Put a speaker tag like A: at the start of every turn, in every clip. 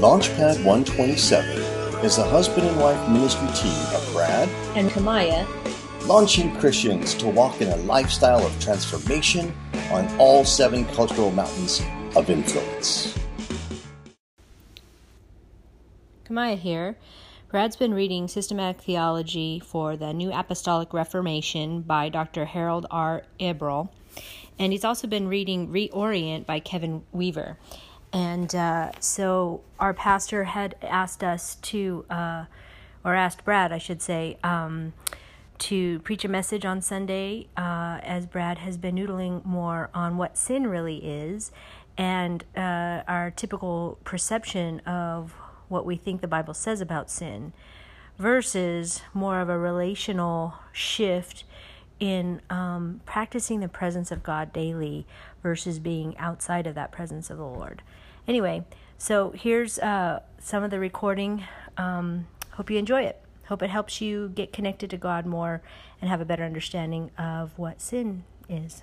A: Launchpad 127 is the husband and wife ministry team of Brad
B: and Kamaya,
A: launching Christians to walk in a lifestyle of transformation on all seven cultural mountains of influence.
B: Kamaya here. Brad's been reading Systematic Theology for the New Apostolic Reformation by Dr. Harold R. Eberle, and he's also been reading Reorient by Kevin Weaver. And uh, so our pastor had asked us to, uh, or asked Brad, I should say, um, to preach a message on Sunday, uh, as Brad has been noodling more on what sin really is and uh, our typical perception of what we think the Bible says about sin versus more of a relational shift in um, practicing the presence of God daily versus being outside of that presence of the Lord. Anyway, so here's uh, some of the recording. Um, hope you enjoy it. Hope it helps you get connected to God more and have a better understanding of what sin is.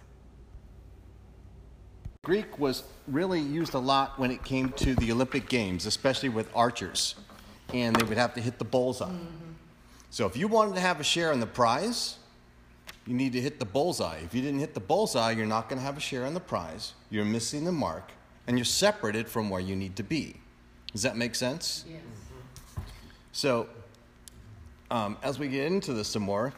A: Greek was really used a lot when it came to the Olympic Games, especially with archers, and they would have to hit the bullseye. Mm-hmm. So if you wanted to have a share in the prize, you need to hit the bullseye. If you didn't hit the bullseye, you're not going to have a share in the prize. You're missing the mark, and you're separated from where you need to be. Does that make sense? Yes. So, um, as we get into this some more,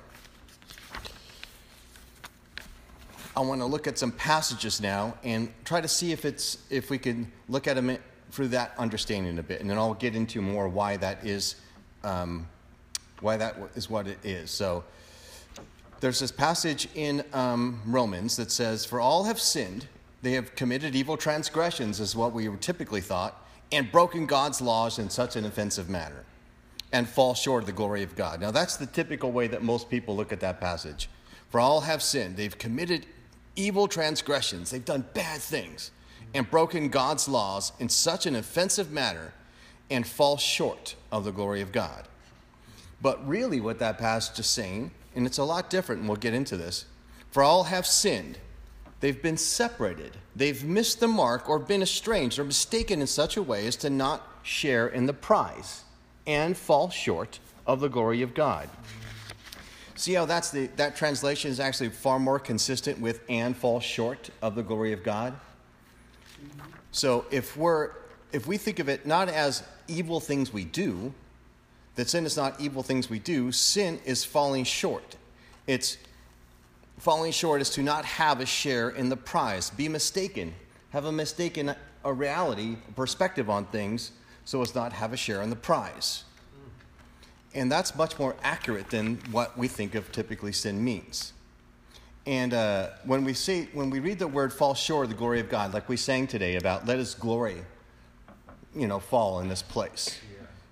A: I want to look at some passages now and try to see if it's if we can look at them through that understanding a bit, and then I'll get into more why that is um, why that is what it is. So there's this passage in um, Romans that says, "For all have sinned; they have committed evil transgressions," is what we typically thought, and broken God's laws in such an offensive manner, and fall short of the glory of God. Now that's the typical way that most people look at that passage. For all have sinned; they've committed evil transgressions, they've done bad things, and broken God's laws in such an offensive manner and fall short of the glory of God. But really, what that passage is saying, and it's a lot different, and we'll get into this for all have sinned. They've been separated. They've missed the mark or been estranged or mistaken in such a way as to not share in the prize and fall short of the glory of God. See how that's the, that translation is actually far more consistent with and fall short of the glory of God? So if we're if we think of it not as evil things we do, that sin is not evil things we do, sin is falling short. It's falling short is to not have a share in the prize, be mistaken, have a mistaken a reality, a perspective on things, so as not have a share in the prize. And that's much more accurate than what we think of typically sin means. And uh, when we say, when we read the word fall short of the glory of God, like we sang today about let his glory, you know, fall in this place.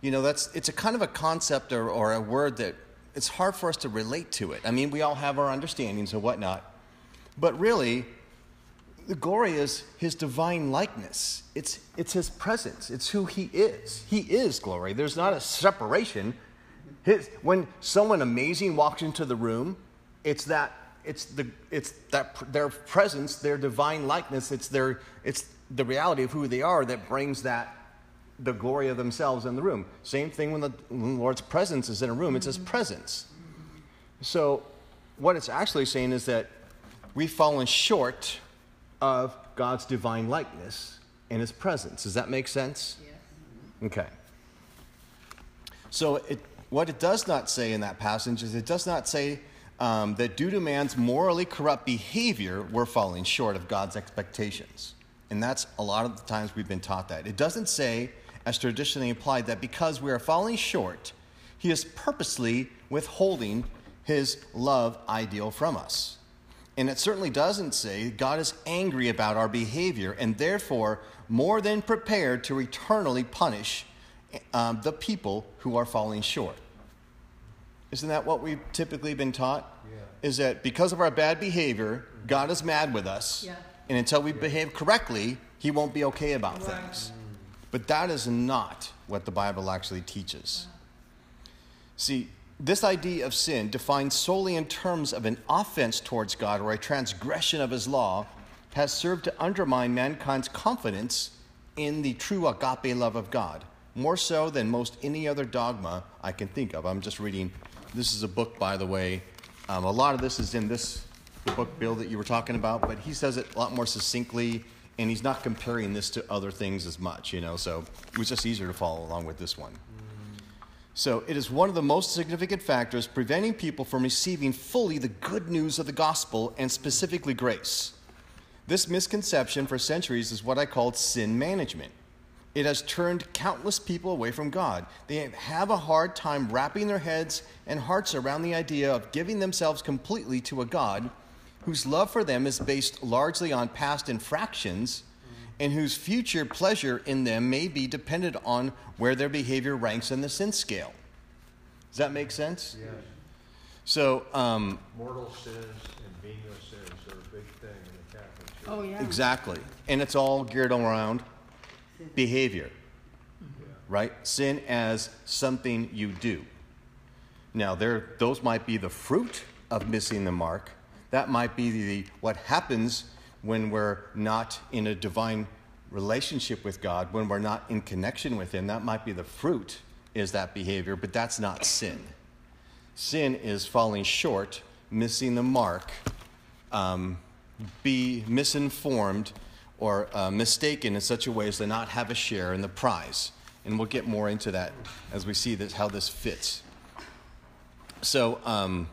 A: You know, that's, it's a kind of a concept or, or a word that it's hard for us to relate to it. I mean, we all have our understandings and whatnot. But really, the glory is his divine likeness. It's, it's his presence. It's who he is. He is glory. There's not a separation his, when someone amazing walks into the room, it's that it's the it's that their presence, their divine likeness, it's their it's the reality of who they are that brings that the glory of themselves in the room. Same thing when the, when the Lord's presence is in a room, it's his presence. So what it's actually saying is that we've fallen short of God's divine likeness in his presence. Does that make sense? Yes. Okay. So it what it does not say in that passage is it does not say um, that due to man's morally corrupt behavior, we're falling short of God's expectations. And that's a lot of the times we've been taught that. It doesn't say, as traditionally implied, that because we are falling short, he is purposely withholding his love ideal from us. And it certainly doesn't say God is angry about our behavior and therefore more than prepared to eternally punish um, the people who are falling short. Isn't that what we've typically been taught? Yeah. Is that because of our bad behavior, God is mad with us. Yeah. And until we yeah. behave correctly, He won't be okay about right. things. But that is not what the Bible actually teaches. See, this idea of sin, defined solely in terms of an offense towards God or a transgression of His law, has served to undermine mankind's confidence in the true agape love of God more so than most any other dogma I can think of. I'm just reading, this is a book, by the way. Um, a lot of this is in this book, Bill, that you were talking about, but he says it a lot more succinctly, and he's not comparing this to other things as much, you know, so it was just easier to follow along with this one. So, it is one of the most significant factors preventing people from receiving fully the good news of the gospel and specifically grace. This misconception for centuries is what I called sin management. It has turned countless people away from God. They have a hard time wrapping their heads and hearts around the idea of giving themselves completely to a God whose love for them is based largely on past infractions and whose future pleasure in them may be dependent on where their behavior ranks in the sin scale. Does that make sense?
C: Yes.
A: So, um,
C: Mortal sins and venial sins are a big thing in the Catholic Church.
D: Oh, yeah.
A: exactly. And it's all geared around behavior, right? Sin as something you do. Now, there, those might be the fruit of missing the mark. That might be the, what happens when we're not in a divine relationship with God, when we're not in connection with Him. That might be the fruit, is that behavior, but that's not sin. Sin is falling short, missing the mark, um, be misinformed or uh, mistaken in such a way as to not have a share in the prize. And we'll get more into that as we see this, how this fits. So, um,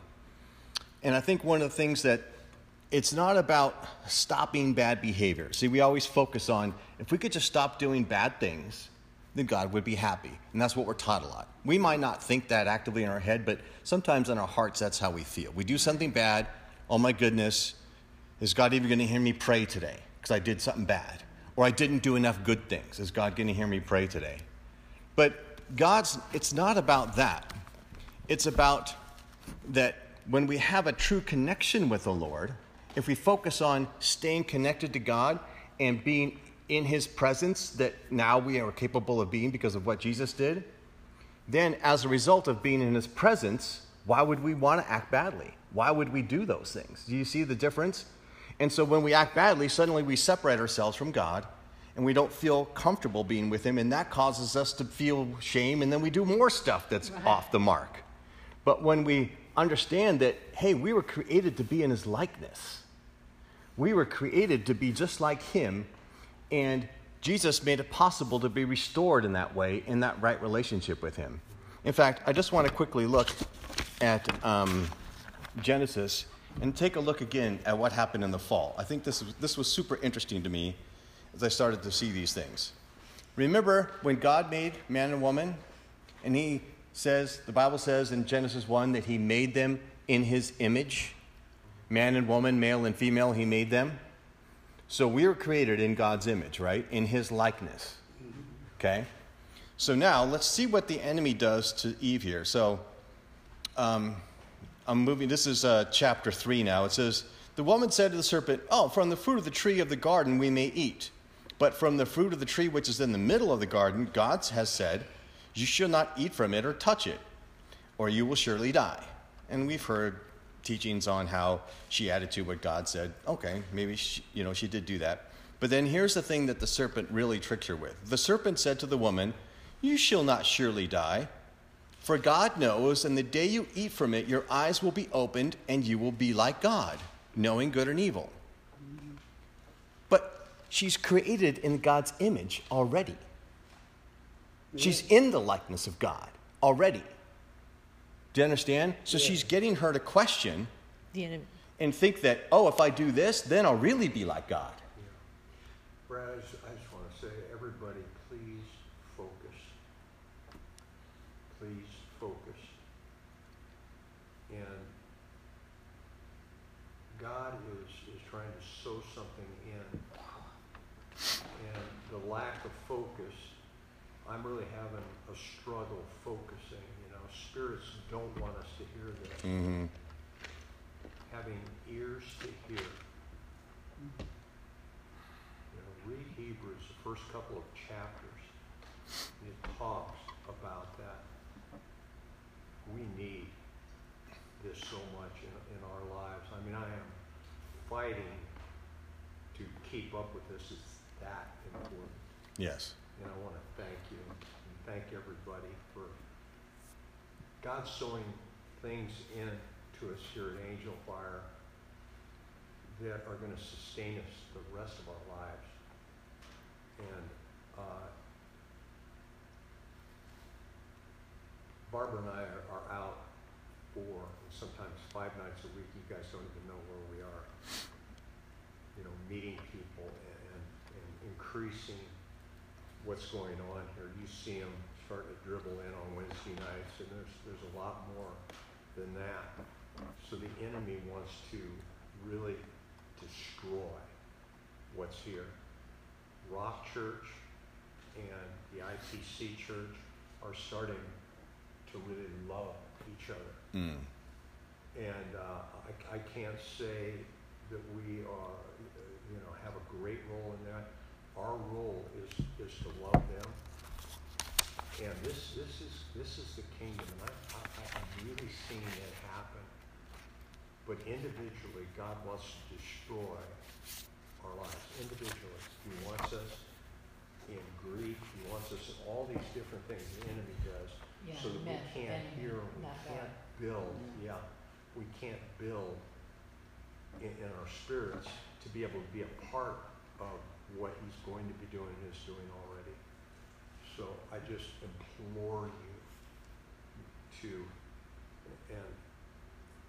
A: and I think one of the things that it's not about stopping bad behavior. See, we always focus on if we could just stop doing bad things, then God would be happy. And that's what we're taught a lot. We might not think that actively in our head, but sometimes in our hearts, that's how we feel. We do something bad, oh my goodness, is God even going to hear me pray today because I did something bad? Or I didn't do enough good things. Is God going to hear me pray today? But God's, it's not about that. It's about that when we have a true connection with the Lord, if we focus on staying connected to God and being in His presence, that now we are capable of being because of what Jesus did, then as a result of being in His presence, why would we want to act badly? Why would we do those things? Do you see the difference? And so when we act badly, suddenly we separate ourselves from God and we don't feel comfortable being with Him, and that causes us to feel shame, and then we do more stuff that's right. off the mark. But when we understand that, hey, we were created to be in His likeness, we were created to be just like Him, and Jesus made it possible to be restored in that way, in that right relationship with Him. In fact, I just want to quickly look at um, Genesis and take a look again at what happened in the fall. I think this was, this was super interesting to me as I started to see these things. Remember when God made man and woman, and He says, the Bible says in Genesis 1 that He made them in His image? Man and woman, male and female, He made them. So we are created in God's image, right? In His likeness. Okay? So now let's see what the enemy does to Eve here. So, um, I'm moving, this is uh, chapter 3 now. It says, The woman said to the serpent, Oh, from the fruit of the tree of the garden we may eat. But from the fruit of the tree which is in the middle of the garden, God has said, You shall not eat from it or touch it, or you will surely die. And we've heard teachings on how she added to what God said. Okay, maybe she, you know she did do that. But then here's the thing that the serpent really tricked her with. The serpent said to the woman, You shall not surely die. For God knows, and the day you eat from it, your eyes will be opened, and you will be like God, knowing good and evil. But she's created in God's image already. She's in the likeness of God already. Do you understand? So she's getting her to question and think that, oh, if I do this, then I'll really be like God.
C: Brad, I just, I just want to say, everybody, please focus. Please focus. And God is, is trying to sow something in. And the lack of focus, I'm really having a struggle focusing. You know, spirits don't want us to hear this.
A: Mm-hmm.
C: Having ears to hear. You know, read Hebrews, the first couple of chapters. It talks about that. We need this so much in, in our lives. I mean, I am fighting to keep up with this. It's that important.
A: Yes.
C: And I want to thank everybody for God sowing things into us here at Angel Fire that are going to sustain us the rest of our lives. And uh, Barbara and I are, are out four, sometimes five nights a week. You guys don't even know where we are. You know, meeting people and, and, and increasing what's going on here. You see them starting to dribble in on Wednesday nights, and there's there's a lot more than that. So the enemy wants to really destroy what's here. Rock Church and the ICC Church are starting to really love each other.
A: Mm.
C: And uh, I, I can't say that we are, uh, you know, have a great role in that. Our role is, is to love them. And this, this is, this is the kingdom, and I, I, I'm really seeing it happen. But individually, God wants to destroy our lives, individually. He wants us in grief, he wants us in all these different things the enemy does
D: Yeah,
C: so that we can't
D: men,
C: hear, we can't
D: God.
C: build,
D: Mhm.
C: yeah, we can't build in, in our spirits to be able to be a part of what he's going to be doing and is doing already. So I just implore you to, and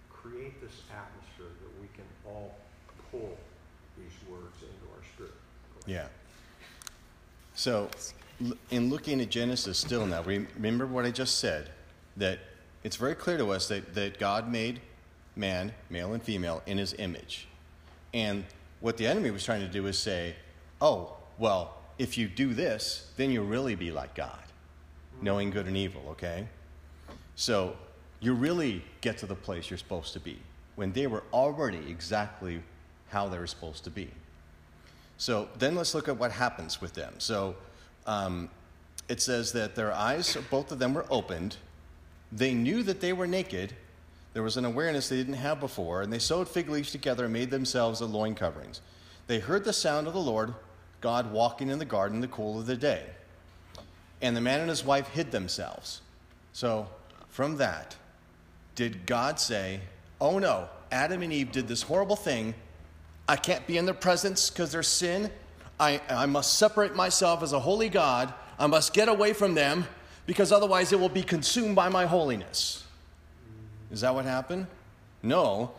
C: create this atmosphere that we can all pull these words into our spirit.
A: Yeah. So, in looking at Genesis still now, remember what I just said that it's very clear to us that, that God made man, male and female, in his image. And what the enemy was trying to do is say, oh, well, if you do this, then you'll really be like God, knowing good and evil, okay? So, you really get to the place you're supposed to be when they were already exactly how they were supposed to be. So then let's look at what happens with them. So um, it says that their eyes, both of them, were opened. They knew that they were naked. There was an awareness they didn't have before, and they sewed fig leaves together and made themselves loin coverings. They heard the sound of the Lord, God walking in the garden in the cool of the day. And the man and his wife hid themselves. So from that, did God say, Oh no, Adam and Eve did this horrible thing. I can't be in their presence because there's sin. I, I must separate myself as a holy God. I must get away from them because otherwise it will be consumed by my holiness. Is that what happened? No.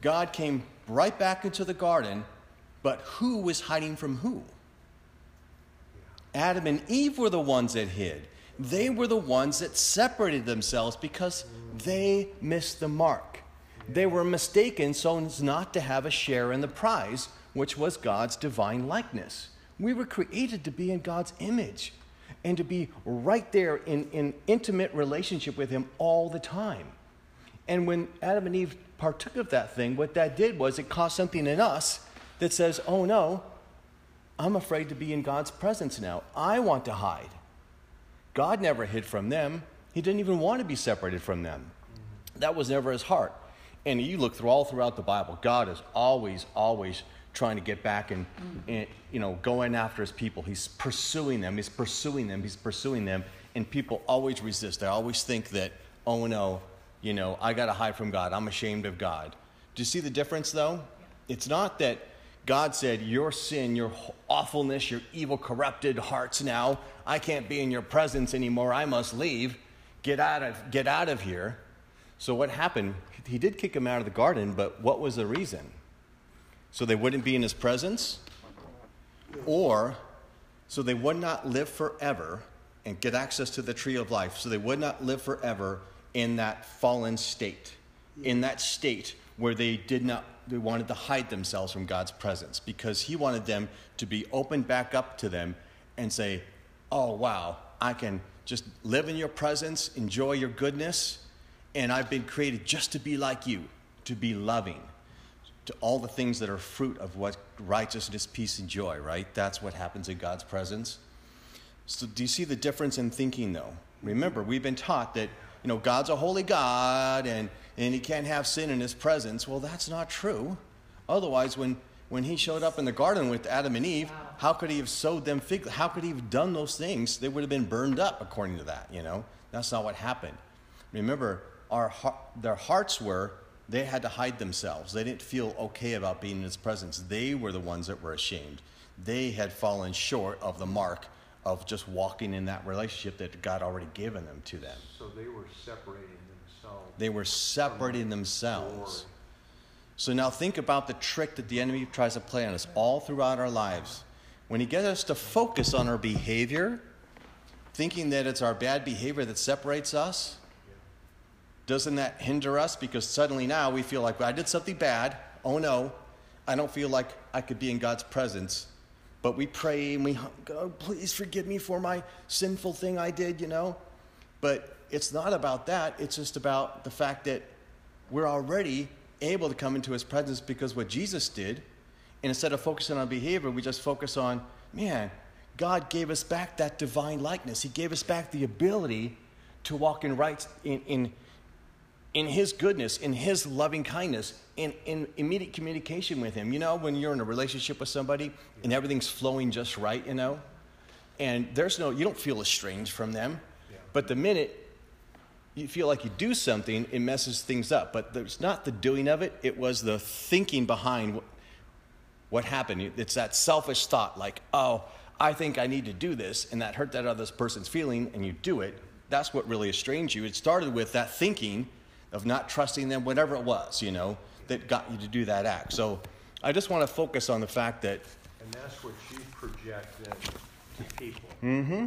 A: God came right back into the garden, but who was hiding from who? Adam and Eve were the ones that hid. They were the ones that separated themselves because they missed the mark. They were mistaken so as not to have a share in the prize, which was God's divine likeness. We were created to be in God's image and to be right there in, in intimate relationship with Him all the time. And when Adam and Eve partook of that thing, what that did was it caused something in us that says, oh no, I'm afraid to be in God's presence now. I want to hide. God never hid from them. He didn't even want to be separated from them. That was never his heart. And you look through all throughout the Bible, God is always, always trying to get back and, and you know, going after his people. He's pursuing them. He's pursuing them. He's pursuing them. And people always resist. They always think that, oh no, you know, I got to hide from God. I'm ashamed of God. Do you see the difference, though? It's not that God said, Your sin, your awfulness, your evil, corrupted hearts now, I can't be in your presence anymore. I must leave. Get out of, get out of here. So, what happened? He did kick him out of the garden, but what was the reason? So they wouldn't be in his presence? Or so they would not live forever and get access to the tree of life. So they would not live forever in that fallen state, in that state where they did not, they wanted to hide themselves from God's presence because He wanted them to be opened back up to them and say, Oh, wow, I can just live in your presence, enjoy your goodness, and I've been created just to be like you, to be loving, to all the things that are fruit of what righteousness, peace, and joy, right? That's what happens in God's presence. So, do you see the difference in thinking, though? Remember, we've been taught that, you know, God's a holy God and, and he can't have sin in his presence. Well, that's not true. Otherwise, when when he showed up in the garden with Adam and Eve, how could he have sowed them fig? How could he have done those things? They would have been burned up according to that, you know? That's not what happened. Remember, our, their hearts were, they had to hide themselves. They didn't feel okay about being in his presence. They were the ones that were ashamed. They had fallen short of the mark of just walking in that relationship that God already given them to them.
C: So they were separating themselves.
A: They were separating themselves. So now think about the trick that the enemy tries to play on us all throughout our lives. When he gets us to focus on our behavior, thinking that it's our bad behavior that separates us, doesn't that hinder us? Because suddenly now we feel like well, I did something bad. Oh no, I don't feel like I could be in God's presence. But we pray and we, God, please forgive me for my sinful thing I did, you know? But it's not about that. It's just about the fact that we're already able to come into his presence because what Jesus did, and instead of focusing on behavior, we just focus on, man, God gave us back that divine likeness. He gave us back the ability to walk in right in, in, in his goodness, in his loving kindness, in, in immediate communication with him. You know, when you're in a relationship with somebody and everything's flowing just right, you know, and there's no, you don't feel estranged from them. Yeah. But the minute you feel like you do something, it messes things up. But there's not the doing of it, it was the thinking behind what, what happened. It's that selfish thought, like, oh, I think I need to do this, and that hurt that other person's feeling, and you do it. That's what really estranged you. It started with that thinking of not trusting them, whatever it was, you know, that got you to do that act. So I just want to focus on the fact that.
C: And that's what you project then to people.
A: Mm-hmm.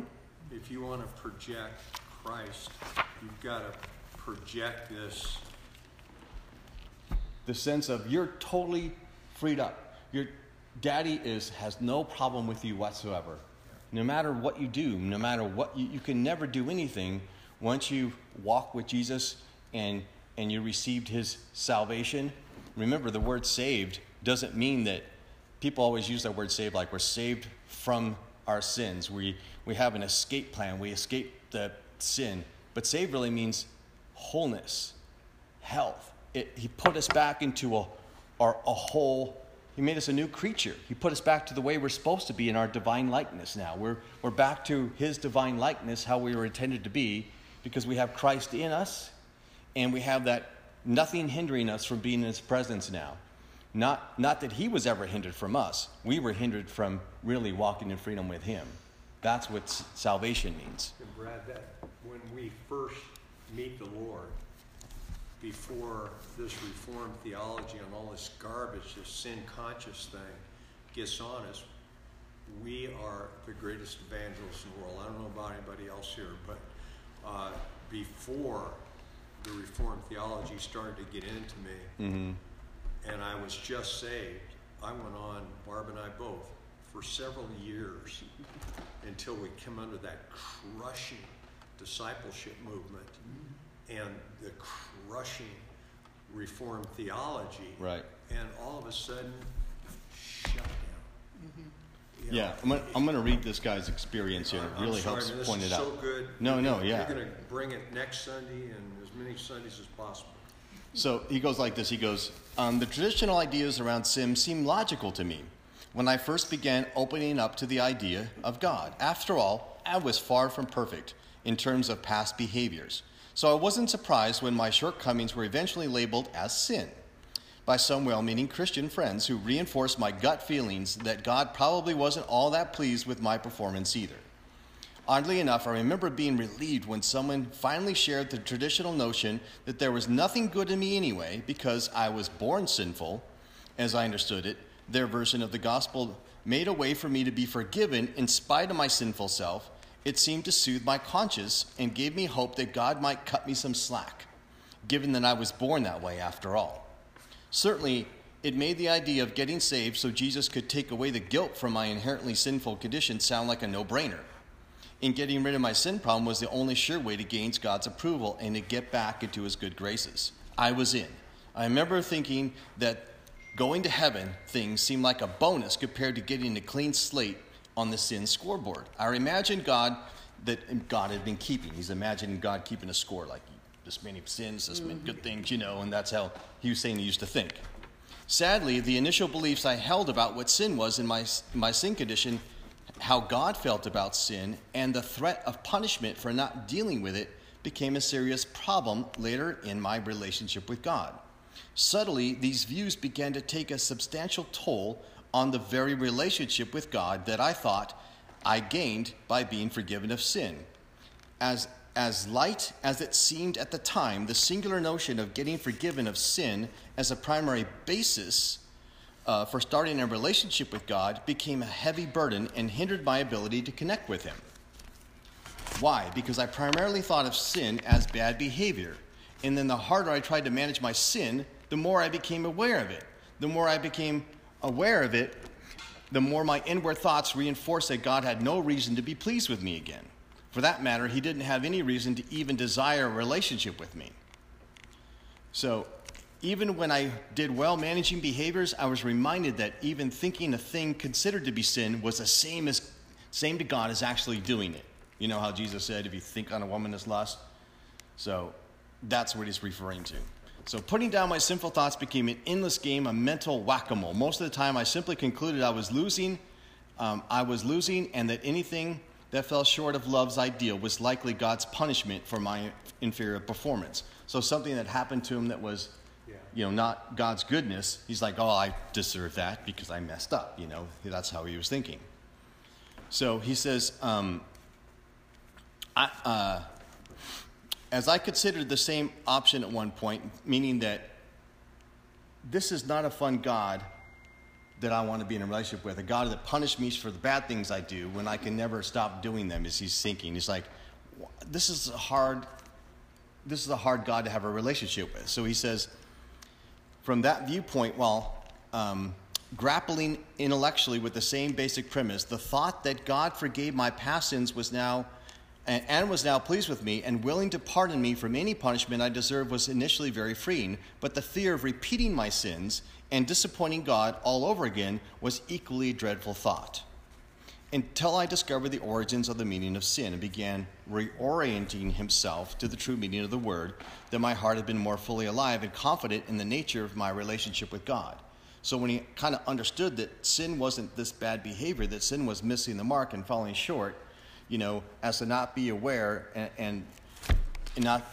C: If you want to project Christ, you've got to project this.
A: The sense of you're totally freed up. Your daddy is has no problem with you whatsoever. No matter what you do, no matter what you, you can never do anything once you walk with Jesus and and you received his salvation. Remember, the word saved doesn't mean that people always use that word saved like we're saved from our sins. We, we have an escape plan, we escape the sin. But save really means wholeness, health. It, he put us back into a, our, a whole, he made us a new creature. He put us back to the way we're supposed to be in our divine likeness now. We're, we're back to his divine likeness, how we were intended to be, because we have Christ in us, and we have that nothing hindering us from being in his presence now. Not, not that he was ever hindered from us. We were hindered from really walking in freedom with him. That's what salvation means.
C: Brad, that when we first meet the Lord, before this reformed theology and all this garbage, this sin conscious thing gets on us, we are the greatest evangelists in the world. I don't know about anybody else here, but uh, before the reformed theology started to get into me,
A: mm-hmm.
C: and I was just saved, I went on, Barb and I both, for several years until we came under that crushing discipleship movement and the crushing reformed theology.
A: Right.
C: And all of a sudden, shut down.
A: Mm-hmm. yeah, I'm gonna, I'm gonna read this guy's experience here. It really
C: sorry,
A: helps point it out.
C: good.
A: No,
C: You're
A: no,
C: gonna-
A: yeah.
C: You're going to bring it next Sunday and as many Sundays as possible.
A: So he goes like this. He goes, um, the traditional ideas around sin seem logical to me when I first began opening up to the idea of God. After all, I was far from perfect in terms of past behaviors, so I wasn't surprised when my shortcomings were eventually labeled as sin by some well meaning Christian friends who reinforced my gut feelings that God probably wasn't all that pleased with my performance either. Oddly enough, I remember being relieved when someone finally shared the traditional notion that there was nothing good in me anyway because I was born sinful, as I understood it, their version of the gospel made a way for me to be forgiven in spite of my sinful self, it seemed to soothe my conscience and gave me hope that God might cut me some slack, given that I was born that way after all. Certainly, it made the idea of getting saved so Jesus could take away the guilt from my inherently sinful condition sound like a no brainer. In getting rid of my sin problem was the only sure way to gain God's approval and to get back into his good graces. I was in. I remember thinking that going to heaven things seemed like a bonus compared to getting a clean slate on the sin scoreboard. I imagined God that God had been keeping. He's imagining God keeping a score, like this many sins, this many good mm-hmm. things, you know, and that's how he was saying he used to think. Sadly, the initial beliefs I held about what sin was in my, my sin condition, how God felt about sin, and the threat of punishment for not dealing with it became a serious problem later in my relationship with God. Subtly, these views began to take a substantial toll on the very relationship with God that I thought I gained by being forgiven of sin. As, as light as it seemed at the time, the singular notion of getting forgiven of sin as a primary basis uh, for starting a relationship with God became a heavy burden and hindered my ability to connect with Him. Why? Because I primarily thought of sin as bad behavior. And then the harder I tried to manage my sin, the more I became aware of it. The more I became aware of it, the more my inward thoughts reinforced that God had no reason to be pleased with me again. For that matter, He didn't have any reason to even desire a relationship with me. So, even when I did well managing behaviors, I was reminded that even thinking a thing considered to be sin was the same as same to God as actually doing it. You know how Jesus said, if you think on a woman as lust? So that's what he's referring to. So putting down my sinful thoughts became an endless game, a mental whack a mole. Most of the time, I simply concluded I was losing. Um, I was losing, and that anything that fell short of love's ideal was likely God's punishment for my inferior performance. So something that happened to him that was, you know, not God's goodness. He's like, oh, I deserve that because I messed up. You know, that's how he was thinking. So he says, um, I, uh, as I considered the same option at one point, meaning that this is not a fun God that I want to be in a relationship with, a God that punishes me for the bad things I do when I can never stop doing them, as he's thinking. He's like, this is a hard, this is a hard God to have a relationship with. So he says, from that viewpoint, while um, grappling intellectually with the same basic premise, the thought that God forgave my past sins was now and was now pleased with me and willing to pardon me from any punishment I deserved was initially very freeing, but the fear of repeating my sins and disappointing God all over again was equally a dreadful thought. Until I discovered the origins of the meaning of sin and began reorienting himself to the true meaning of the word, that my heart had been more fully alive and confident in the nature of my relationship with God. So when he kind of understood that sin wasn't this bad behavior, that sin was missing the mark and falling short, you know, as to not be aware and, and, and not.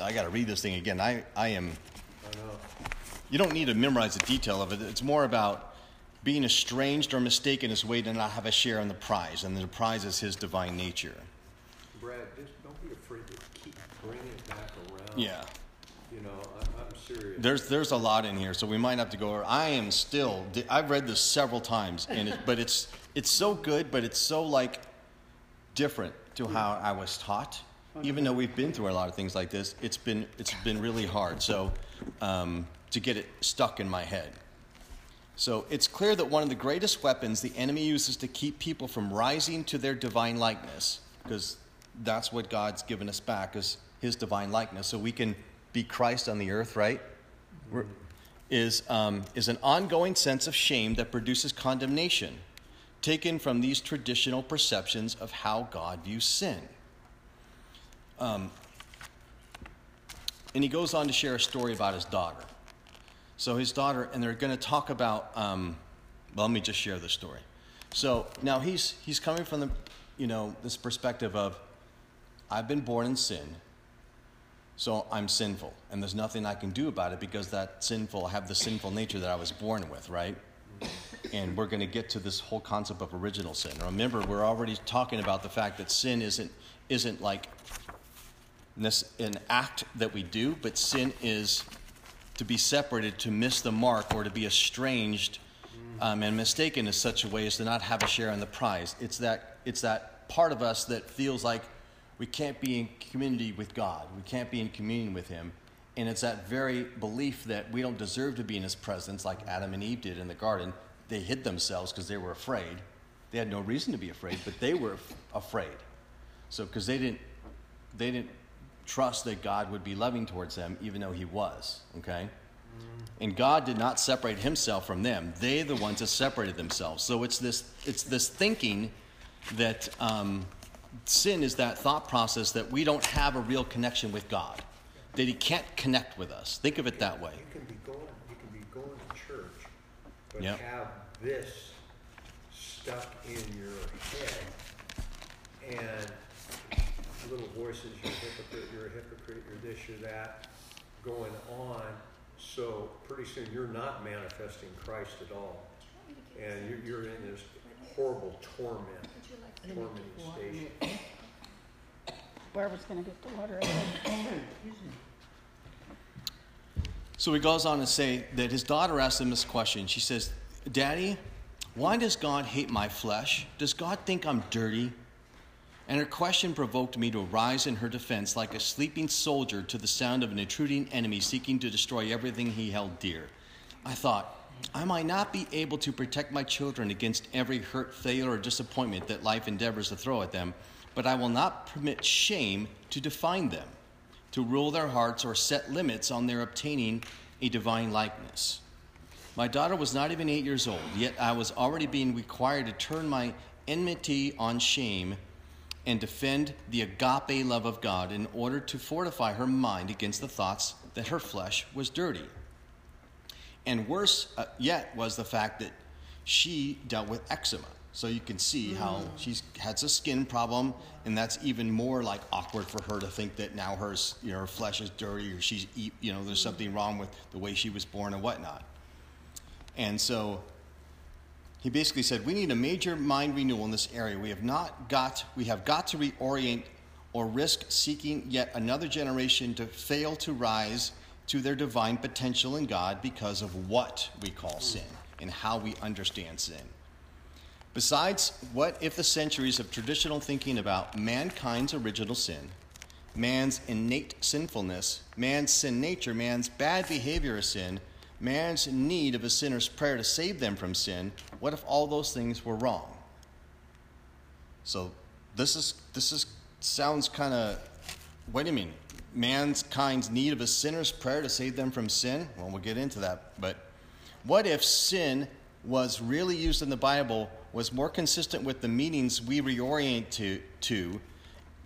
A: I got to read this thing again. I, I am. I know. You don't need to memorize the detail of it. It's more about being estranged or mistaken as a way to not have a share in the prize, and the prize is his divine nature.
C: Brad, just don't be afraid to keep bringing it back around.
A: Yeah.
C: You know, I, I'm serious.
A: There's there's a lot in here, so we might have to go over. I am still. I've read this several times, and it, but it's it's so good, but it's so like different to how I was taught. Even though we've been through a lot of things like this, it's been it's been really hard. So um, to get it stuck in my head. So it's clear that one of the greatest weapons the enemy uses to keep people from rising to their divine likeness, because that's what God's given us back is His divine likeness, so we can be Christ on the earth, right? Is um, is an ongoing sense of shame that produces condemnation taken from these traditional perceptions of how God views sin. Um, and he goes on to share a story about his daughter. So his daughter, and they're going to talk about. Um, well, let me just share the story. So now he's he's coming from the, you know, this perspective of, I've been born in sin. So I'm sinful, and there's nothing I can do about it because that sinful I have the sinful nature that I was born with, right? And we're going to get to this whole concept of original sin. Remember, we're already talking about the fact that sin isn't isn't like an act that we do, but sin is to be separated, to miss the mark, or to be estranged um, and mistaken in such a way as to not have a share in the prize. It's that it's that part of us that feels like we can't be in community with God. We can't be in communion with Him. And it's that very belief that we don't deserve to be in His presence, like Adam and Eve did in the garden, they hid themselves because they were afraid. They had no reason to be afraid, but they were afraid. So because they didn't they didn't trust that God would be loving towards them, even though He was. Okay. And God did not separate himself from them. They the ones that separated themselves. So it's this it's this thinking that um, sin is that thought process that we don't have a real connection with God, that He can't connect with us. Think of it that way.
C: You can be going, you can be going to church but
A: Yep.
C: have this stuck in your head and little voices, you're a hypocrite, you're a hypocrite, you're this, you're that, going on. So pretty soon you're not manifesting Christ at all. And you're, you're in this horrible torment, tormenting station.
D: Barbara's gonna get the water.
A: So he goes on to say that his daughter asked him this question. She says, Daddy, why does God hate my flesh? Does God think I'm dirty? And her question provoked me to rise in her defense like a sleeping soldier to the sound of an intruding enemy seeking to destroy everything he held dear. I thought, I might not be able to protect my children against every hurt, failure, or disappointment that life endeavors to throw at them, but I will not permit shame to define them, to rule their hearts or set limits on their obtaining a divine likeness. My daughter was not even eight years old, yet I was already being required to turn my enmity on shame and defend the agape love of God in order to fortify her mind against the thoughts that her flesh was dirty. And worse uh, yet was the fact that she dealt with eczema. So you can see how mm. she's has a skin problem, and that's even more like awkward for her to think that now her, you know, her flesh is dirty or she's eat, you know, there's something mm. wrong with the way she was born and whatnot. And so he basically said we need a major mind renewal in this area. We have not got we have got to reorient or risk seeking yet another generation to fail to rise to their divine potential in god because of what we call mm. sin and how we understand sin besides what if the centuries of traditional thinking about mankind's original sin man's innate sinfulness man's sin nature man's bad behavior of sin man's need of a sinner's prayer to save them from sin, what if all those things were wrong? So this is this is sounds kind of what do you mean? Mankind's need of a sinner's prayer to save them from sin? Well, we'll get into that. But what if sin was really used in the Bible was more consistent with the meanings we reorient to to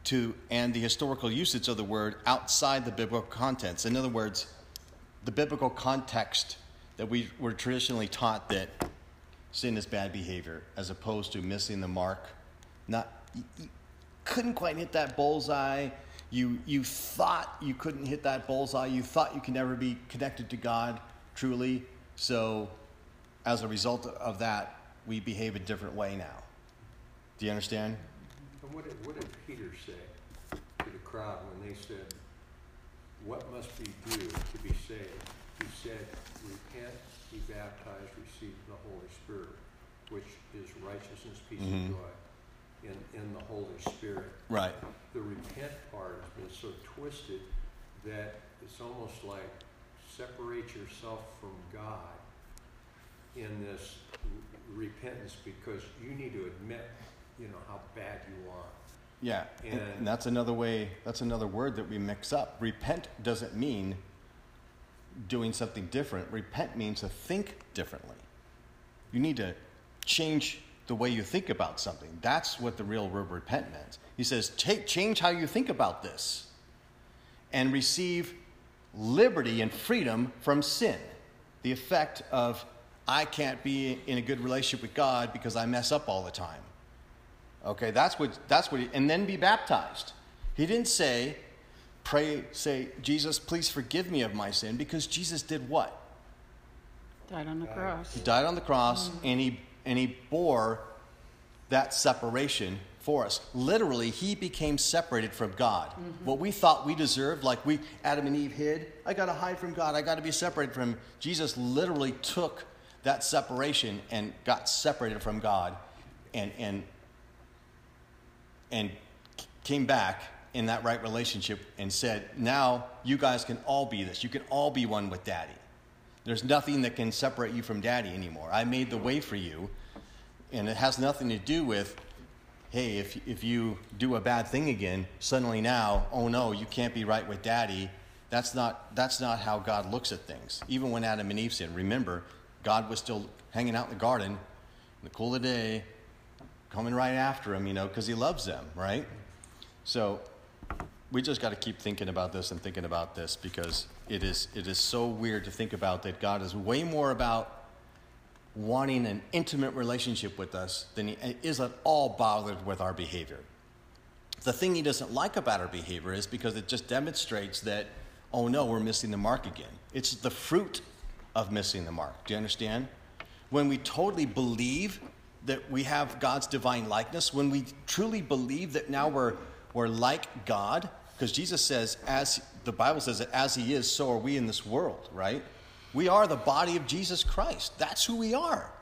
A: to and the historical usage of the word outside the biblical contents? In other words, the biblical context that we were traditionally taught that sin is bad behavior as opposed to missing the mark. Not you, you couldn't quite hit that bullseye. You you thought you couldn't hit that bullseye. You thought you could never be connected to god truly. So as a result of that we behave a different way now do you understand
C: And what did, what did Peter say to the crowd when they said, What must we do to be saved? He said, Repent, be baptized, receive the Holy Spirit, which is righteousness, peace, and
A: Mhm.
C: joy in, in the Holy Spirit.
A: right
C: The repent part has been so twisted that it's almost like separate yourself from God in this repentance because you need to admit, you know, how bad you are.
A: Yeah, and,
C: And-
A: that's another way. That's another word that we mix up. Repent doesn't mean doing something different. Repent means to think differently. You need to change the way you think about something. That's what the real word repent means. He says, take change how you think about this, and receive liberty and freedom from sin. The effect of I can't be in a good relationship with God because I mess up all the time. Okay, that's what that's what he, and then be baptized. He didn't say, pray, say, Jesus, please forgive me of my sin, because Jesus did what?
D: Died on the cross.
A: He died on the cross mm. and he and he bore that separation for us. Literally, he became separated from God. Mm-hmm. What we thought we deserved, like we Adam and Eve hid, I gotta hide from God, I gotta be separated from him. Jesus literally took that separation and got separated from God and and and came back in that right relationship and said, Now you guys can all be this. You can all be one with daddy. There's nothing that can separate you from daddy anymore. I made the way for you. And it has nothing to do with, hey, if, if you do a bad thing again, suddenly now, oh no, you can't be right with daddy. That's not, that's not how God looks at things. Even when Adam and Eve sinned, remember, God was still hanging out in the garden in the cool of the day, coming right after him, you know, because he loves them, right? So we just got to keep thinking about this and thinking about this because it is it is so weird to think about that God is way more about wanting an intimate relationship with us than he eh, is at all bothered with our behavior. The thing he doesn't like about our behavior is because it just demonstrates that, oh no, we're missing the mark again. It's the fruit of missing the mark. Do you understand? When we totally believe that we have God's divine likeness, when we truly believe that now we're, we're like God, because Jesus says, as the Bible says that as he is, so are we in this world, right? We are the body of Jesus Christ. That's who we are.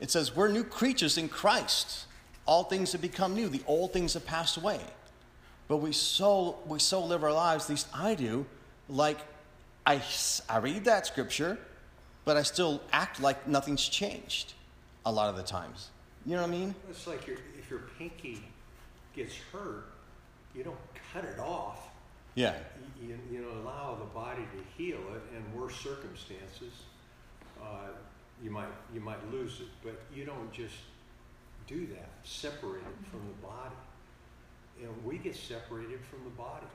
A: It says we're new creatures in Christ. All things have become new. The old things have passed away. But we so we so live our lives, at least I do, like I, I read that scripture, but I still act like nothing's changed a lot of the times. You know what I mean?
C: It's like your, if your pinky gets hurt, you don't cut it off.
A: Yeah.
C: You, you know, allow the body to heal it. In worse circumstances, uh, you might you might lose it, but you don't just do that. Separate it from the body. And we get separated from the body,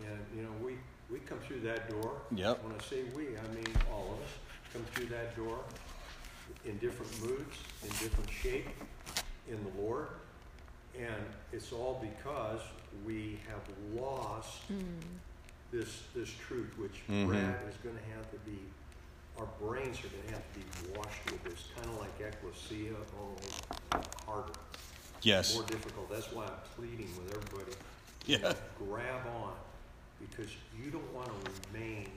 C: and you know we we come through that door.
A: Yep.
C: When I say we, I mean all of us come through that door in different moods, in different shape, in the Lord, and it's all because we have lost this this truth, which
A: Mhm.
C: Brad is going to have to be. Our brains are going to have to be washed with this, kind of like ecclesia, only harder,
A: Yes.
C: more difficult. That's why I'm pleading with everybody.
A: Yeah.
C: Grab on, because you don't want to remain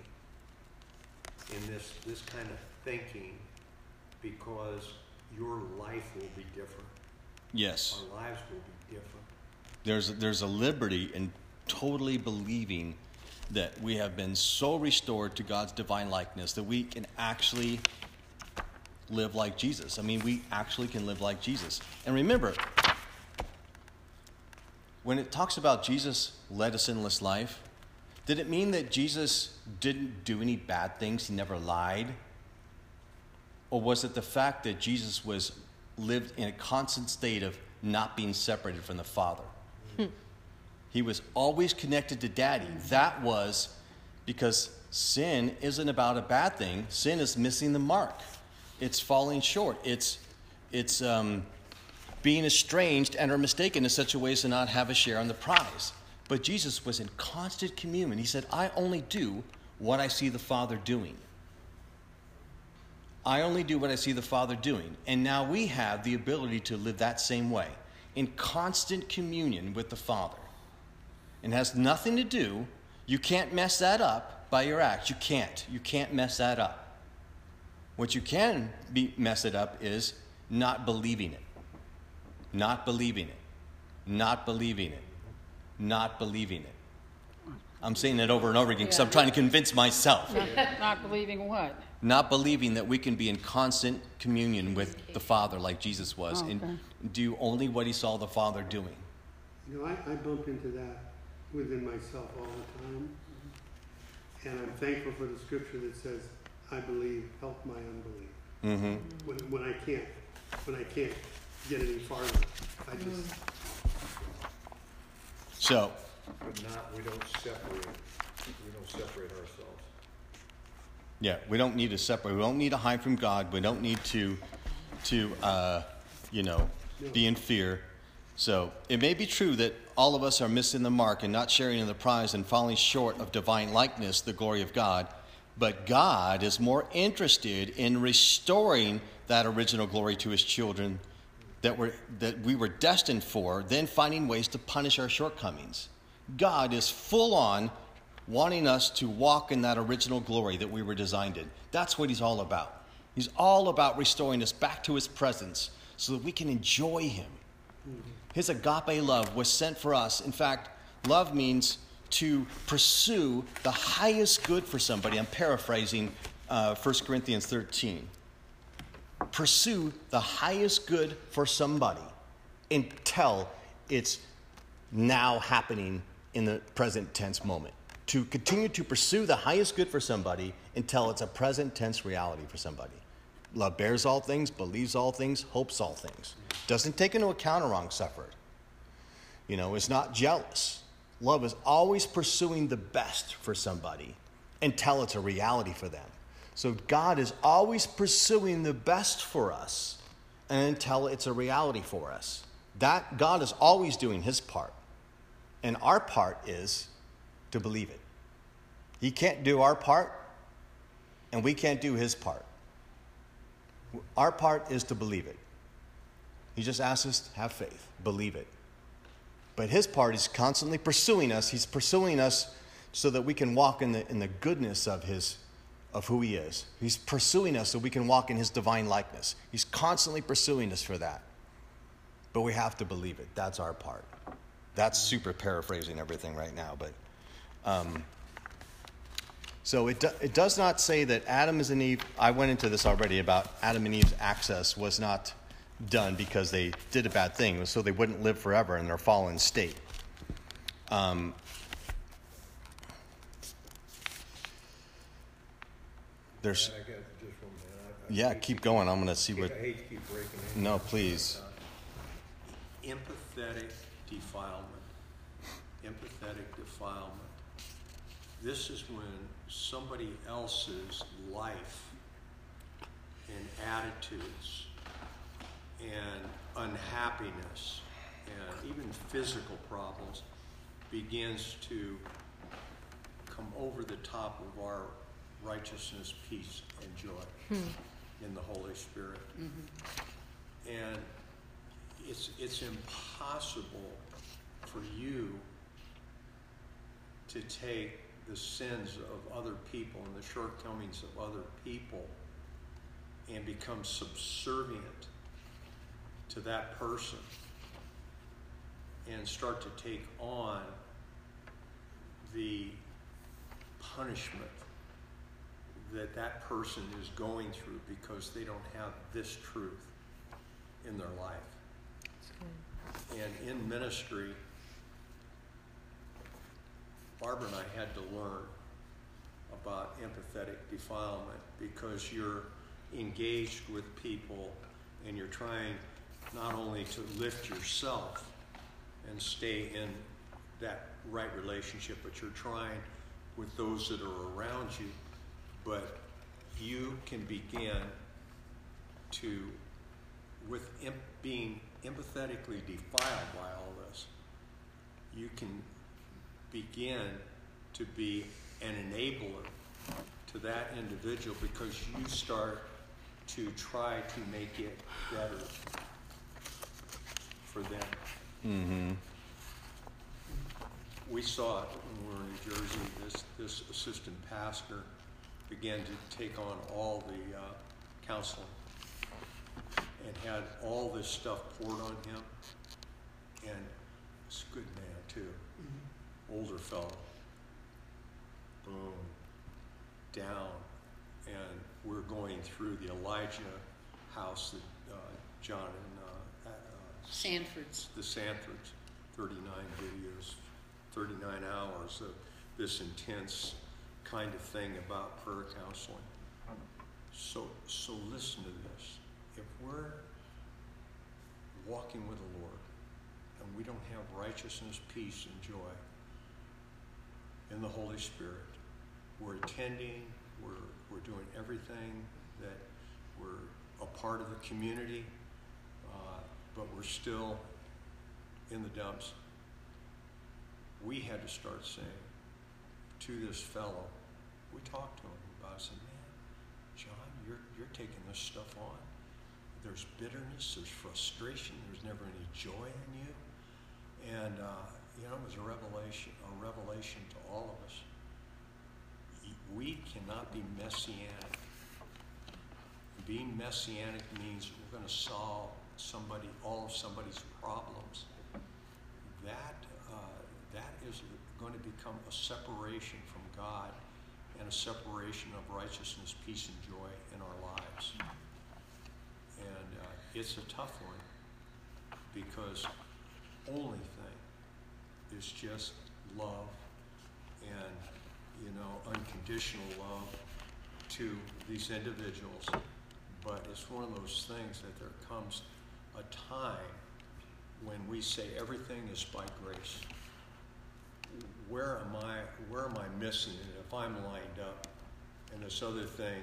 C: in this this kind of thinking, because your life will be different.
A: Yes.
C: Our lives will be different.
A: There's, there's a liberty in totally believing that we have been so restored to God's divine likeness that we can actually live like Jesus. I mean, we actually can live like Jesus. And remember, when it talks about Jesus led a sinless life, did it mean that Jesus didn't do any bad things? He never lied? Or was it the fact that Jesus was lived in a constant state of not being separated from the Father? He was always connected to daddy. That was because sin isn't about a bad thing. Sin is missing the mark. It's falling short. It's it's um, being estranged and or mistaken in such a way as to not have a share on the prize. But Jesus was in constant communion. He said, I only do what I see the Father doing. I only do what I see the Father doing. And now we have the ability to live that same way, in constant communion with the Father. And has nothing to do, you can't mess that up by your acts. You can't. You can't mess that up. What you can be, mess it up is not believing it. Not believing it. Not believing it. Not believing it. I'm saying that over and over again because I'm trying to convince myself
D: Not, not believing what?
A: not believing that we can be in constant communion with the Father like Jesus was
D: Oh, okay.
A: and do only what he saw the Father doing.
E: You know, I, I bump into that within myself all the time. And I'm thankful for the scripture that says, I believe, help my unbelief.
A: Mm-hmm.
E: When, when I can't, when I can't get any farther, I just,
A: So,
C: But not, we don't separate, we don't separate ourselves.
A: yeah, we don't need to separate. We don't need to hide from God. We don't need to, to uh, you know, be in fear. So, it may be true that all of us are missing the mark and not sharing in the prize and falling short of divine likeness, the glory of God. But God is more interested in restoring that original glory to his children that, were, that we were destined for then finding ways to punish our shortcomings. God is full on wanting us to walk in that original glory that we were designed in. That's what he's all about. He's all about restoring us back to his presence so that we can enjoy him. His agape love was sent for us. In fact, love means to pursue the highest good for somebody. I'm paraphrasing uh, 1 Corinthians 13. Pursue the highest good for somebody until it's now happening in the present tense moment. To continue to pursue the highest good for somebody until it's a present tense reality for somebody. Love bears all things, believes all things, hopes all things. Doesn't take into account a wrong suffered. You know, is not jealous. Love is always pursuing the best for somebody until it's a reality for them. So God is always pursuing the best for us until it's a reality for us. That God is always doing his part. And our part is to believe it. He can't do our part, and we can't do his part. Our part is to believe it. He just asks us to have faith, believe it. But his part is constantly pursuing us. He's pursuing us so that we can walk in the, in the goodness of his of who he is. He's pursuing us so we can walk in his divine likeness. He's constantly pursuing us for that. But we have to believe it. That's our part. That's super paraphrasing everything right now, but um, so it, do, it does not say that Adam and Eve, I went into this already about Adam and Eve's access was not done because they did a bad thing, so they wouldn't live forever in their fallen state. Um, there's,
C: I got just one minute. I- I
A: yeah, keep going. I'm going to see
C: I
A: what.
C: hate to keep breaking in.
A: No, please.
C: Empathetic defilement. Empathetic defilement. This is when somebody else's life and attitudes and unhappiness and even physical problems begins to come over the top of our righteousness, peace, and joy hmm. in the Holy Spirit. Mm-hmm. And it's, it's impossible for you to take the sins of other people and the shortcomings of other people and become subservient to that person and start to take on the punishment that that person is going through because they don't have this truth in their life. And in ministry, Barbara and I had to learn about empathetic defilement because you're engaged with people and you're trying not only to lift yourself and stay in that right relationship, but you're trying with those that are around you. But you can begin to, with em- being empathetically defiled by all this, you can begin to be an enabler to that individual because you start to try to make it better for them.
A: Mm-hmm.
C: We saw it when we were in New Jersey. This, this assistant pastor began to take on all the uh, counseling and had all this stuff poured on him. And he's a good man, too. Older fellow. Boom. Down. And we're going through the Elijah house that uh, John and uh, uh,
D: Sandford's.
C: the Sandfords, 39 videos, 39 hours of this intense kind of thing about prayer counseling. So, so listen to this. If we're walking with the Lord and we don't have righteousness, peace, and joy in the Holy Spirit, we're attending, we're, we're doing everything that we're a part of the community, uh, but we're still in the dumps. We had to start saying to this fellow, we talked to him about it, I said, man, John, you're, you're taking this stuff on. There's bitterness, there's frustration, there's never any joy in you. And, uh, you know, it was a revelation, a revelation to all of us. We cannot be messianic. Being messianic means we're going to solve somebody, all of somebody's problems. That, uh, that is going to become a separation from God and a separation of righteousness, peace, and joy in our lives. And uh, it's a tough one because only thing is just love and, you know, unconditional love to these individuals. But it's one of those things that there comes a time when we say everything is by grace. Where am I? Where am I missing it? If I'm lined up, and this other thing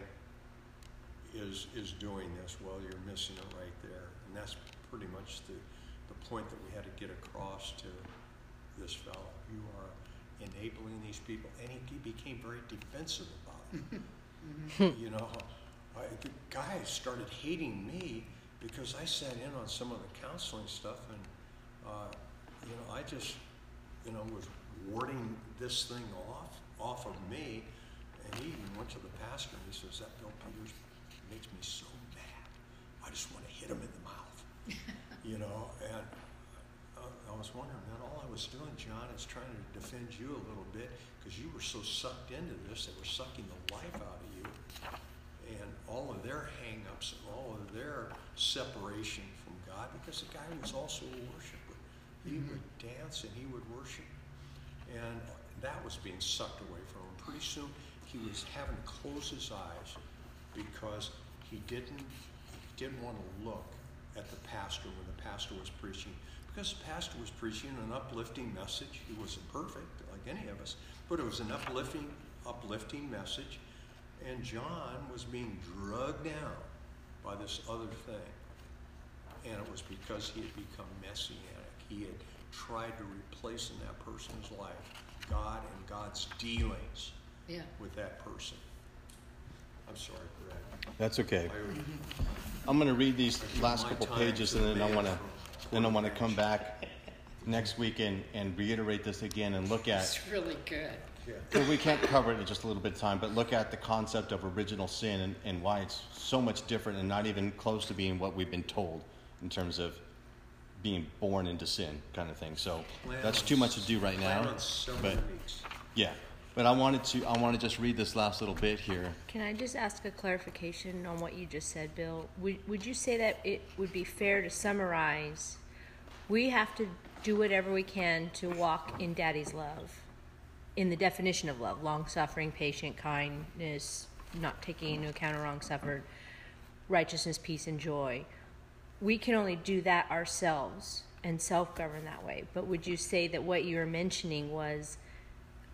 C: is, is doing this, well, you're missing it right there. And that's pretty much the, the point that we had to get across to this fellow. You are enabling these people, and he, became very defensive about it. You know, I, the guy started hating me because I sat in on some of the counseling stuff, and, uh, you know, I just, you know, was warding this thing off, off of me. And he even went to the pastor and he says, That Bill Peters makes me so mad. I just want to hit him in the mouth. you know, and I, I was wondering, man, all I was doing, John, is trying to defend you a little bit because you were so sucked into this, they were sucking the life out of you. And all of their hang ups and all of their separation from God, because the guy was also a worshiper. He mm-hmm. would dance and he would worship and that was being sucked away from him. Pretty soon, he was having to close his eyes because he didn't he didn't want to look at the pastor when the pastor was preaching because the pastor was preaching an uplifting message. He wasn't perfect like any of us, but it was an uplifting uplifting message. And John was being drugged down by this other thing. And it was because he had become messianic. He had tried to replace in that person's life God and God's dealings
D: Yeah.
C: with that person. I'm sorry, Brad.
A: That's okay.
C: I-
A: I'm going to read these last couple pages and then I want to then I want to come back next week and, and reiterate this again and look at
D: It's really good.
C: Yeah.
A: we can't cover it in just a little bit of time, but look at the concept of original sin and, and why it's so much different and not even close to being what we've been told in terms of being born into sin kind of thing. So
C: Plan
A: that's
C: on
A: too much to do right
C: plan
A: now.
C: on several
A: But
C: weeks.
A: yeah, but I wanted to I want to just read this last little bit here.
B: Can I just ask a clarification on what you just said, Bill? Would, would you say that it would be fair to summarize? We have to do whatever we can to walk in Daddy's love, in the definition of love long suffering, patient, kindness, not taking into account a wrong suffered, righteousness, peace, and joy. We can only do that ourselves and self govern that way. But would you say that what you were mentioning was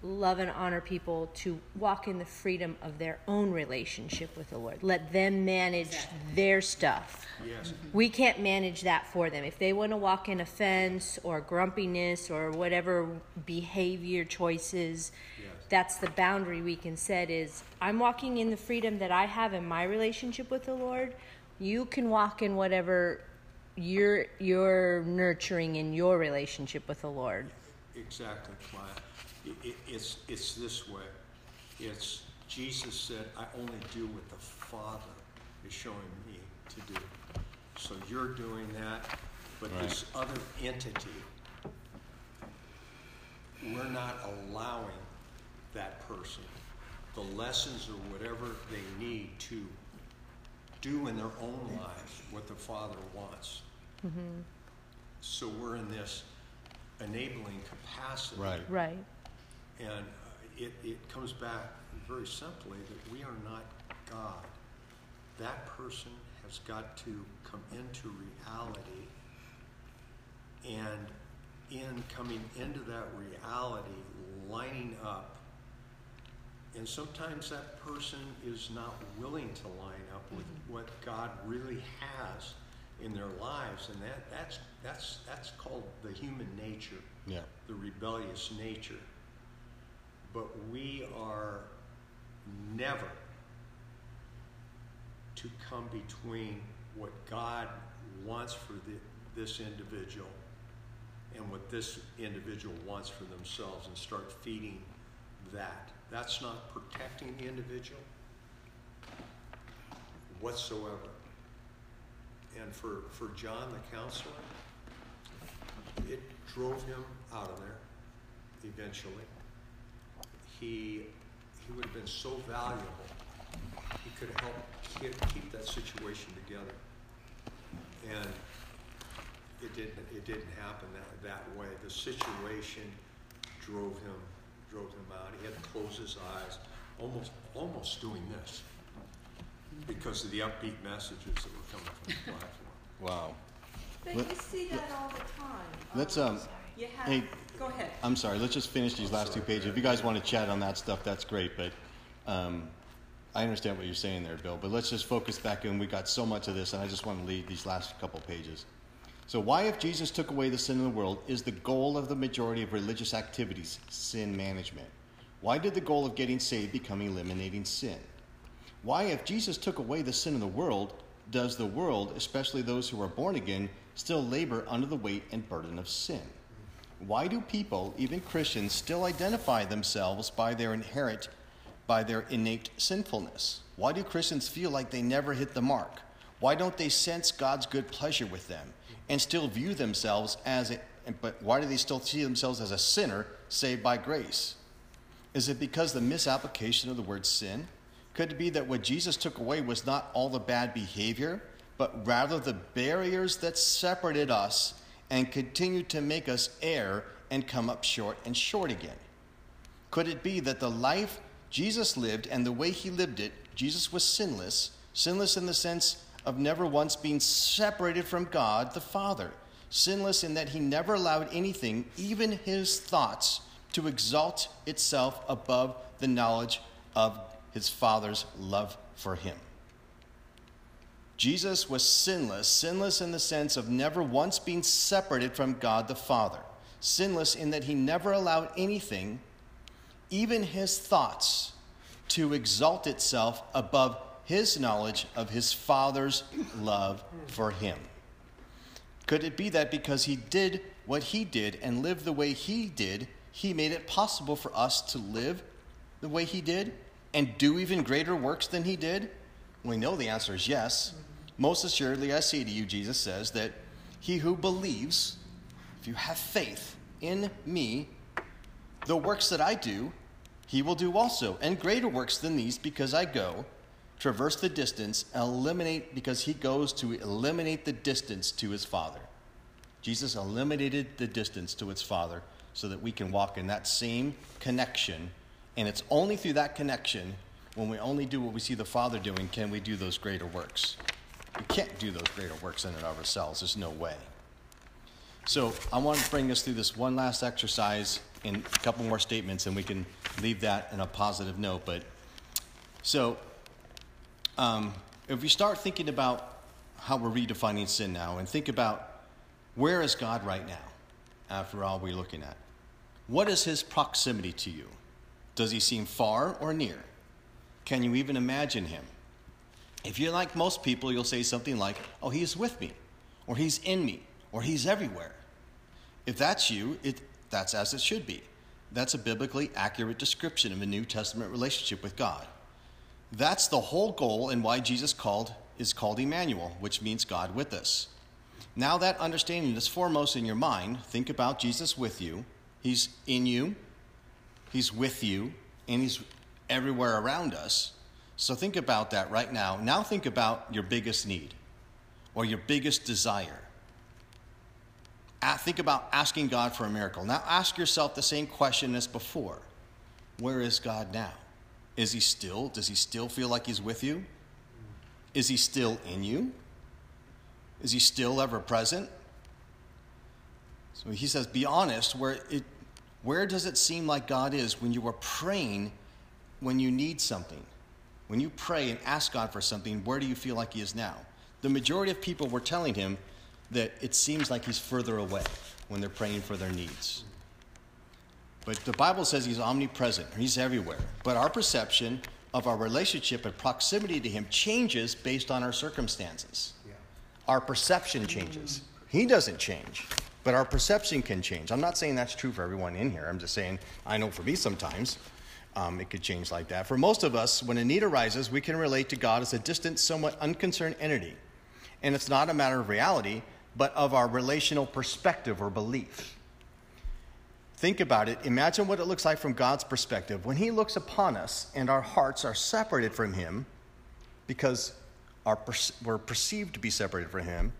B: love and honor people to walk in the freedom of their own relationship with the Lord. Let them manage their stuff.
C: Yes. Mm-hmm.
B: We can't manage that for them. If they want to walk in offense or grumpiness or whatever behavior choices,
C: Yes.
B: that's the boundary we can set is I'm walking in the freedom that I have in my relationship with the Lord. You can walk in whatever you're you're nurturing in your relationship with the Lord.
C: Exactly, Clyde. I- I- it's, it's this way. It's, Jesus said, I only do what the Father is showing me to do. So you're doing that, but this other entity, we're not allowing that person the lessons or whatever they need to do in their own lives what the Father wants. So we're in this enabling capacity.
A: Right.
B: Right.
C: And uh, it, it comes back very simply that we are not God. That person has got to come into reality. And in coming into that reality, lining up, and sometimes that person is not willing to line up with mm-hmm. what God really has in their lives, and that, that's, that's, that's called the human nature
A: Yeah.
C: the rebellious nature. But we are never to come between what God wants for the, this individual and what this individual wants for themselves and start feeding that. That's not protecting the individual whatsoever. And for, for John, the counselor, it drove him out of there eventually. He, he would have been so valuable. He could help keep, keep that situation together. And it didn't, it didn't happen that, that way. The situation drove him, drove him out. He had to close his eyes, almost, almost doing this because of the upbeat messages that were coming from the platform.
A: Wow.
F: But
A: Let-
F: you see that all the time.
A: Let's
F: Um,
A: um
F: You have,
A: hey
F: go ahead.
A: I'm sorry, let's just finish these last two pages. If you guys want to chat on that stuff, that's great, but um I understand what you're saying there, Bill, but let's just focus back in. We got so much of this, and I just want to leave these last couple pages. So, why, if Jesus took away the sin of the world, is the goal of the majority of religious activities sin management? Why did the goal of getting saved become eliminating sin? Why, if Jesus took away the sin of the world, does the world, especially those who are born again, still labor under the weight and burden of sin? Why do people, even Christians, still identify themselves by their inherent, by their innate sinfulness? Why do Christians feel like they never hit the mark? Why don't they sense God's good pleasure with them and still view themselves as a, but why do they still see themselves as a sinner saved by grace? Is it because the misapplication of the word sin? Could it be that what Jesus took away was not all the bad behavior, but rather the barriers that separated us and continue to make us err and come up short and short again? Could it be that the life Jesus lived and the way he lived it, Jesus was sinless, sinless in the sense of never once being separated from God the Father, sinless in that he never allowed anything, even his thoughts, to exalt itself above the knowledge of his Father's love for him. Jesus was sinless, sinless in the sense of never once being separated from God the Father, sinless in that he never allowed anything, even his thoughts, to exalt itself above his knowledge of his Father's love for him. Could it be that because he did what he did and lived the way he did, he made it possible for us to live the way he did and do even greater works than he did? We know the answer is yes. Most assuredly, I say to you, Jesus says, that he who believes, if you have faith in me, the works that I do, he will do also, and greater works than these, because I go, traverse the distance, eliminate, because he goes to eliminate the distance to his Father. Jesus eliminated the distance to his Father so that we can walk in that same connection. And it's only through that connection, when we only do what we see the Father doing, can we do those greater works. We can't do those greater works in and of ourselves. There's no way. So I want to bring us through this one last exercise in a couple more statements, and we can leave that in a positive note. But so um, if we start thinking about how we're redefining sin now, and think about where is God right now, after all we're looking at, what is His proximity to you? Does He seem far or near? Can you even imagine Him? If you're like most people, you'll say something like, Oh, He's with me, or He's in me, or He's everywhere. If that's you, it, that's as it should be. That's a biblically accurate description of a New Testament relationship with God. That's the whole goal and why Jesus called is called Emmanuel, which means God with us. Now that understanding is foremost in your mind, think about Jesus with you. He's in you, he's with you, and he's everywhere around us. So think about that right now. Now think about your biggest need or your biggest desire. Think about asking God for a miracle. Now ask yourself the same question as before Where is God now? Is he still, does he still feel like he's with you? Is he still in you? Is he still ever present? So he says, be honest, where, it, where does it seem like God is when you are praying when you need something? When you pray and ask God for something, where do you feel like he is now? The majority of people were telling him that it seems like he's further away when they're praying for their needs. But the Bible says he's omnipresent, he's everywhere. But our perception of our relationship and proximity to him changes based on our circumstances.
C: Yeah.
A: Our perception changes. He doesn't change, but our perception can change. I'm not saying that's true for everyone in here. I'm just saying I know for me sometimes um, it could change like that. For most of us, when a need arises, we can relate to God as a distant, somewhat unconcerned entity. And it's not a matter of reality, but of our relational perspective or belief. Think about it. Imagine what it looks like from God's perspective. When He looks upon us and our hearts are separated from Him because our, we're perceived to be separated from Him,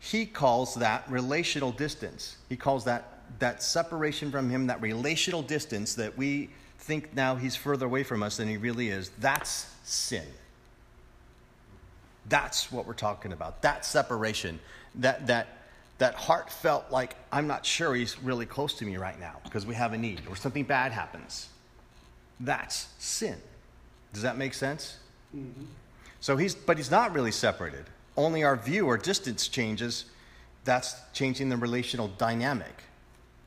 A: He calls that relational distance. He calls that, that separation from Him, that relational distance that we think now He's further away from us than He really is. That's sin. That's what we're talking about. That separation, that, that that heart felt like, I'm not sure he's really close to me right now because we have a need or something bad happens. That's sin. Does that make sense?
E: Mm-hmm.
A: So he's, but he's not really separated. Only our view or distance changes. That's changing the relational dynamic.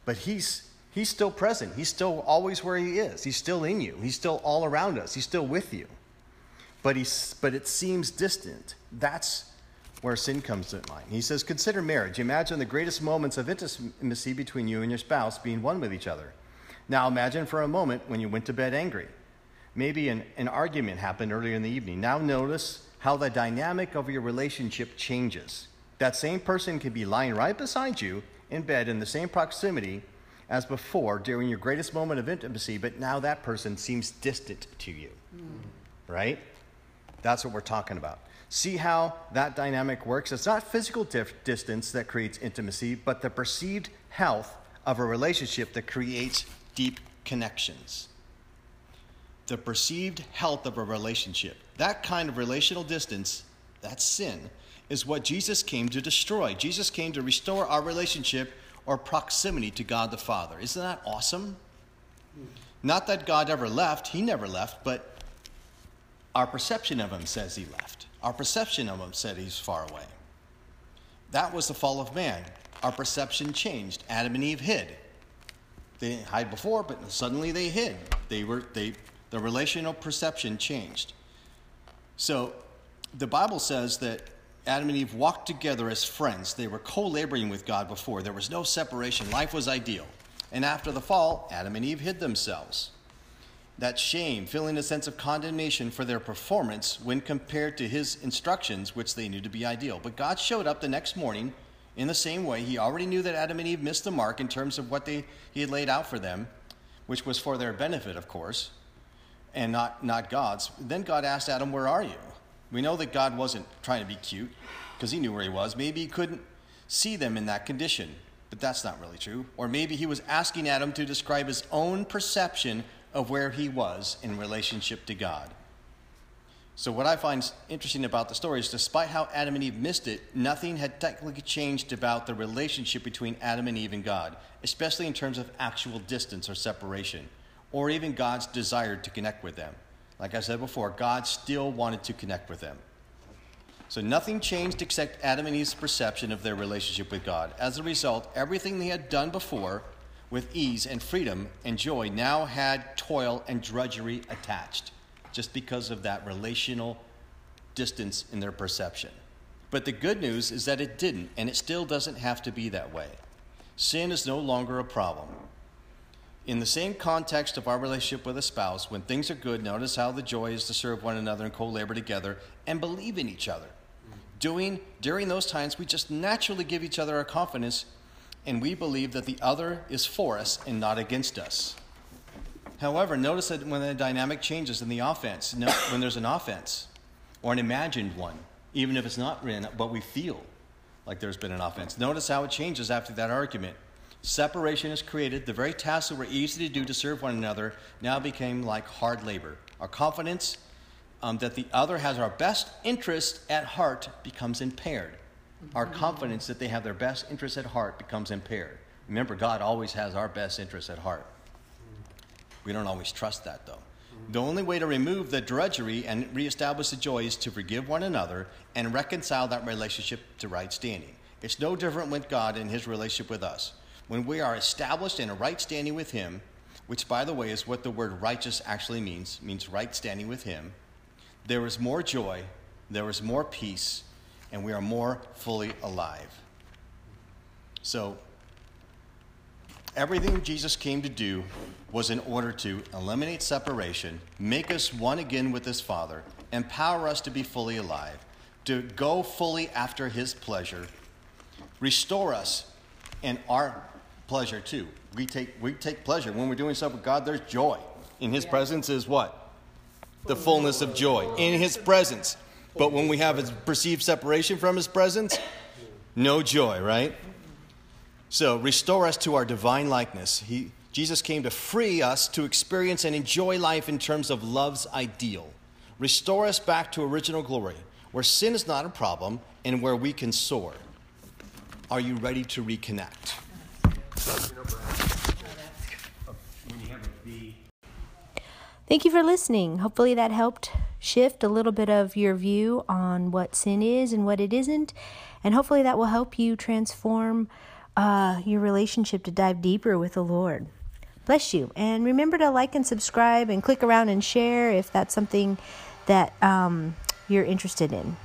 A: But he's, he's still present. He's still always where he is. He's still in you. He's still all around us. He's still with you. But, he's, but it seems distant. That's where sin comes to mind. He says, Consider marriage. Imagine the greatest moments of intimacy between you and your spouse being one with each other. Now imagine for a moment when you went to bed angry. Maybe an, an argument happened earlier in the evening. Now notice how the dynamic of your relationship changes. That same person can be lying right beside you in bed in the same proximity as before during your greatest moment of intimacy, but now that person seems distant to you. Mm. Right? That's what we're talking about. See how that dynamic works? It's not physical dif- distance that creates intimacy, but the perceived health of a relationship that creates deep connections. The perceived health of a relationship. That kind of relational distance, that's sin, is what Jesus came to destroy. Jesus came to restore our relationship or proximity to God the Father. Isn't that awesome? Not that God ever left, He never left, but our perception of him says he left. Our perception of him said he's far away. That was the fall of man. Our perception changed. Adam and Eve hid. They hid before, but suddenly they hid. They were they the relational perception changed. So the Bible says that Adam and Eve walked together as friends. They were co-laboring with God before. There was no separation. Life was ideal. And after the fall, Adam and Eve hid themselves that shame, feeling a sense of condemnation for their performance when compared to his instructions, which they knew to be ideal. But God showed up the next morning in the same way. He already knew that Adam and Eve missed the mark in terms of what they, he had laid out for them, which was for their benefit, of course, and not, not God's. Then God asked Adam, Where are you? We know that God wasn't trying to be cute because he knew where he was. Maybe he couldn't see them in that condition, but that's not really true. Or maybe he was asking Adam to describe his own perception of where he was in relationship to God. So, what I find interesting about the story is despite how Adam and Eve missed it, nothing had technically changed about the relationship between Adam and Eve and God, especially in terms of actual distance or separation, or even God's desire to connect with them. Like I said before, God still wanted to connect with them. So, nothing changed except Adam and Eve's perception of their relationship with God. As a result, everything they had done before with ease and freedom and joy now had toil and drudgery attached just because of that relational distance in their perception. But the good news is that it didn't, and it still doesn't have to be that way. Sin is no longer a problem. In the same context of our relationship with a spouse, when things are good, notice how the joy is to serve one another and co labor together and believe in each other. Doing during those times, we just naturally give each other our confidence and we believe that the other is for us and not against us. However, notice that when the dynamic changes in the offense, when there's an offense or an imagined one, even if it's not written, but we feel like there's been an offense, notice how it changes after that argument. Separation is created. The very tasks that were easy to do to serve one another now became like hard labor. Our confidence um, that the other has our best interest at heart becomes impaired our confidence that they have their best interests at heart becomes impaired. Remember, God always has our best interests at heart. We don't always trust that, though. The only way to remove the drudgery and reestablish the joy is to forgive one another and reconcile that relationship to right standing. It's no different with God and his relationship with us. When we are established in a right standing with him, which, by the way, is what the word righteous actually means, means right standing with him, there is more joy, there is more peace, and we are more fully alive. So, everything Jesus came to do was in order to eliminate separation, make us one again with his Father, empower us to be fully alive, to go fully after his pleasure, restore us and our pleasure too. We take, we take pleasure. When we're doing stuff with God, there's joy. In his yeah. presence is what? The fullness of joy. In his presence. But when we have a perceived separation from his presence, no joy, right? So restore us to our divine likeness. He, Jesus came to free us to experience and enjoy life in terms of love's ideal. Restore us back to original glory, where sin is not a problem and where we can soar. Are you ready to reconnect?
B: Thank you for listening. Hopefully, that helped shift a little bit of your view on what sin is and what it isn't. And hopefully, that will help you transform uh, your relationship to dive deeper with the Lord. Bless you. And remember to like and subscribe and click around and share if that's something that um, you're interested in.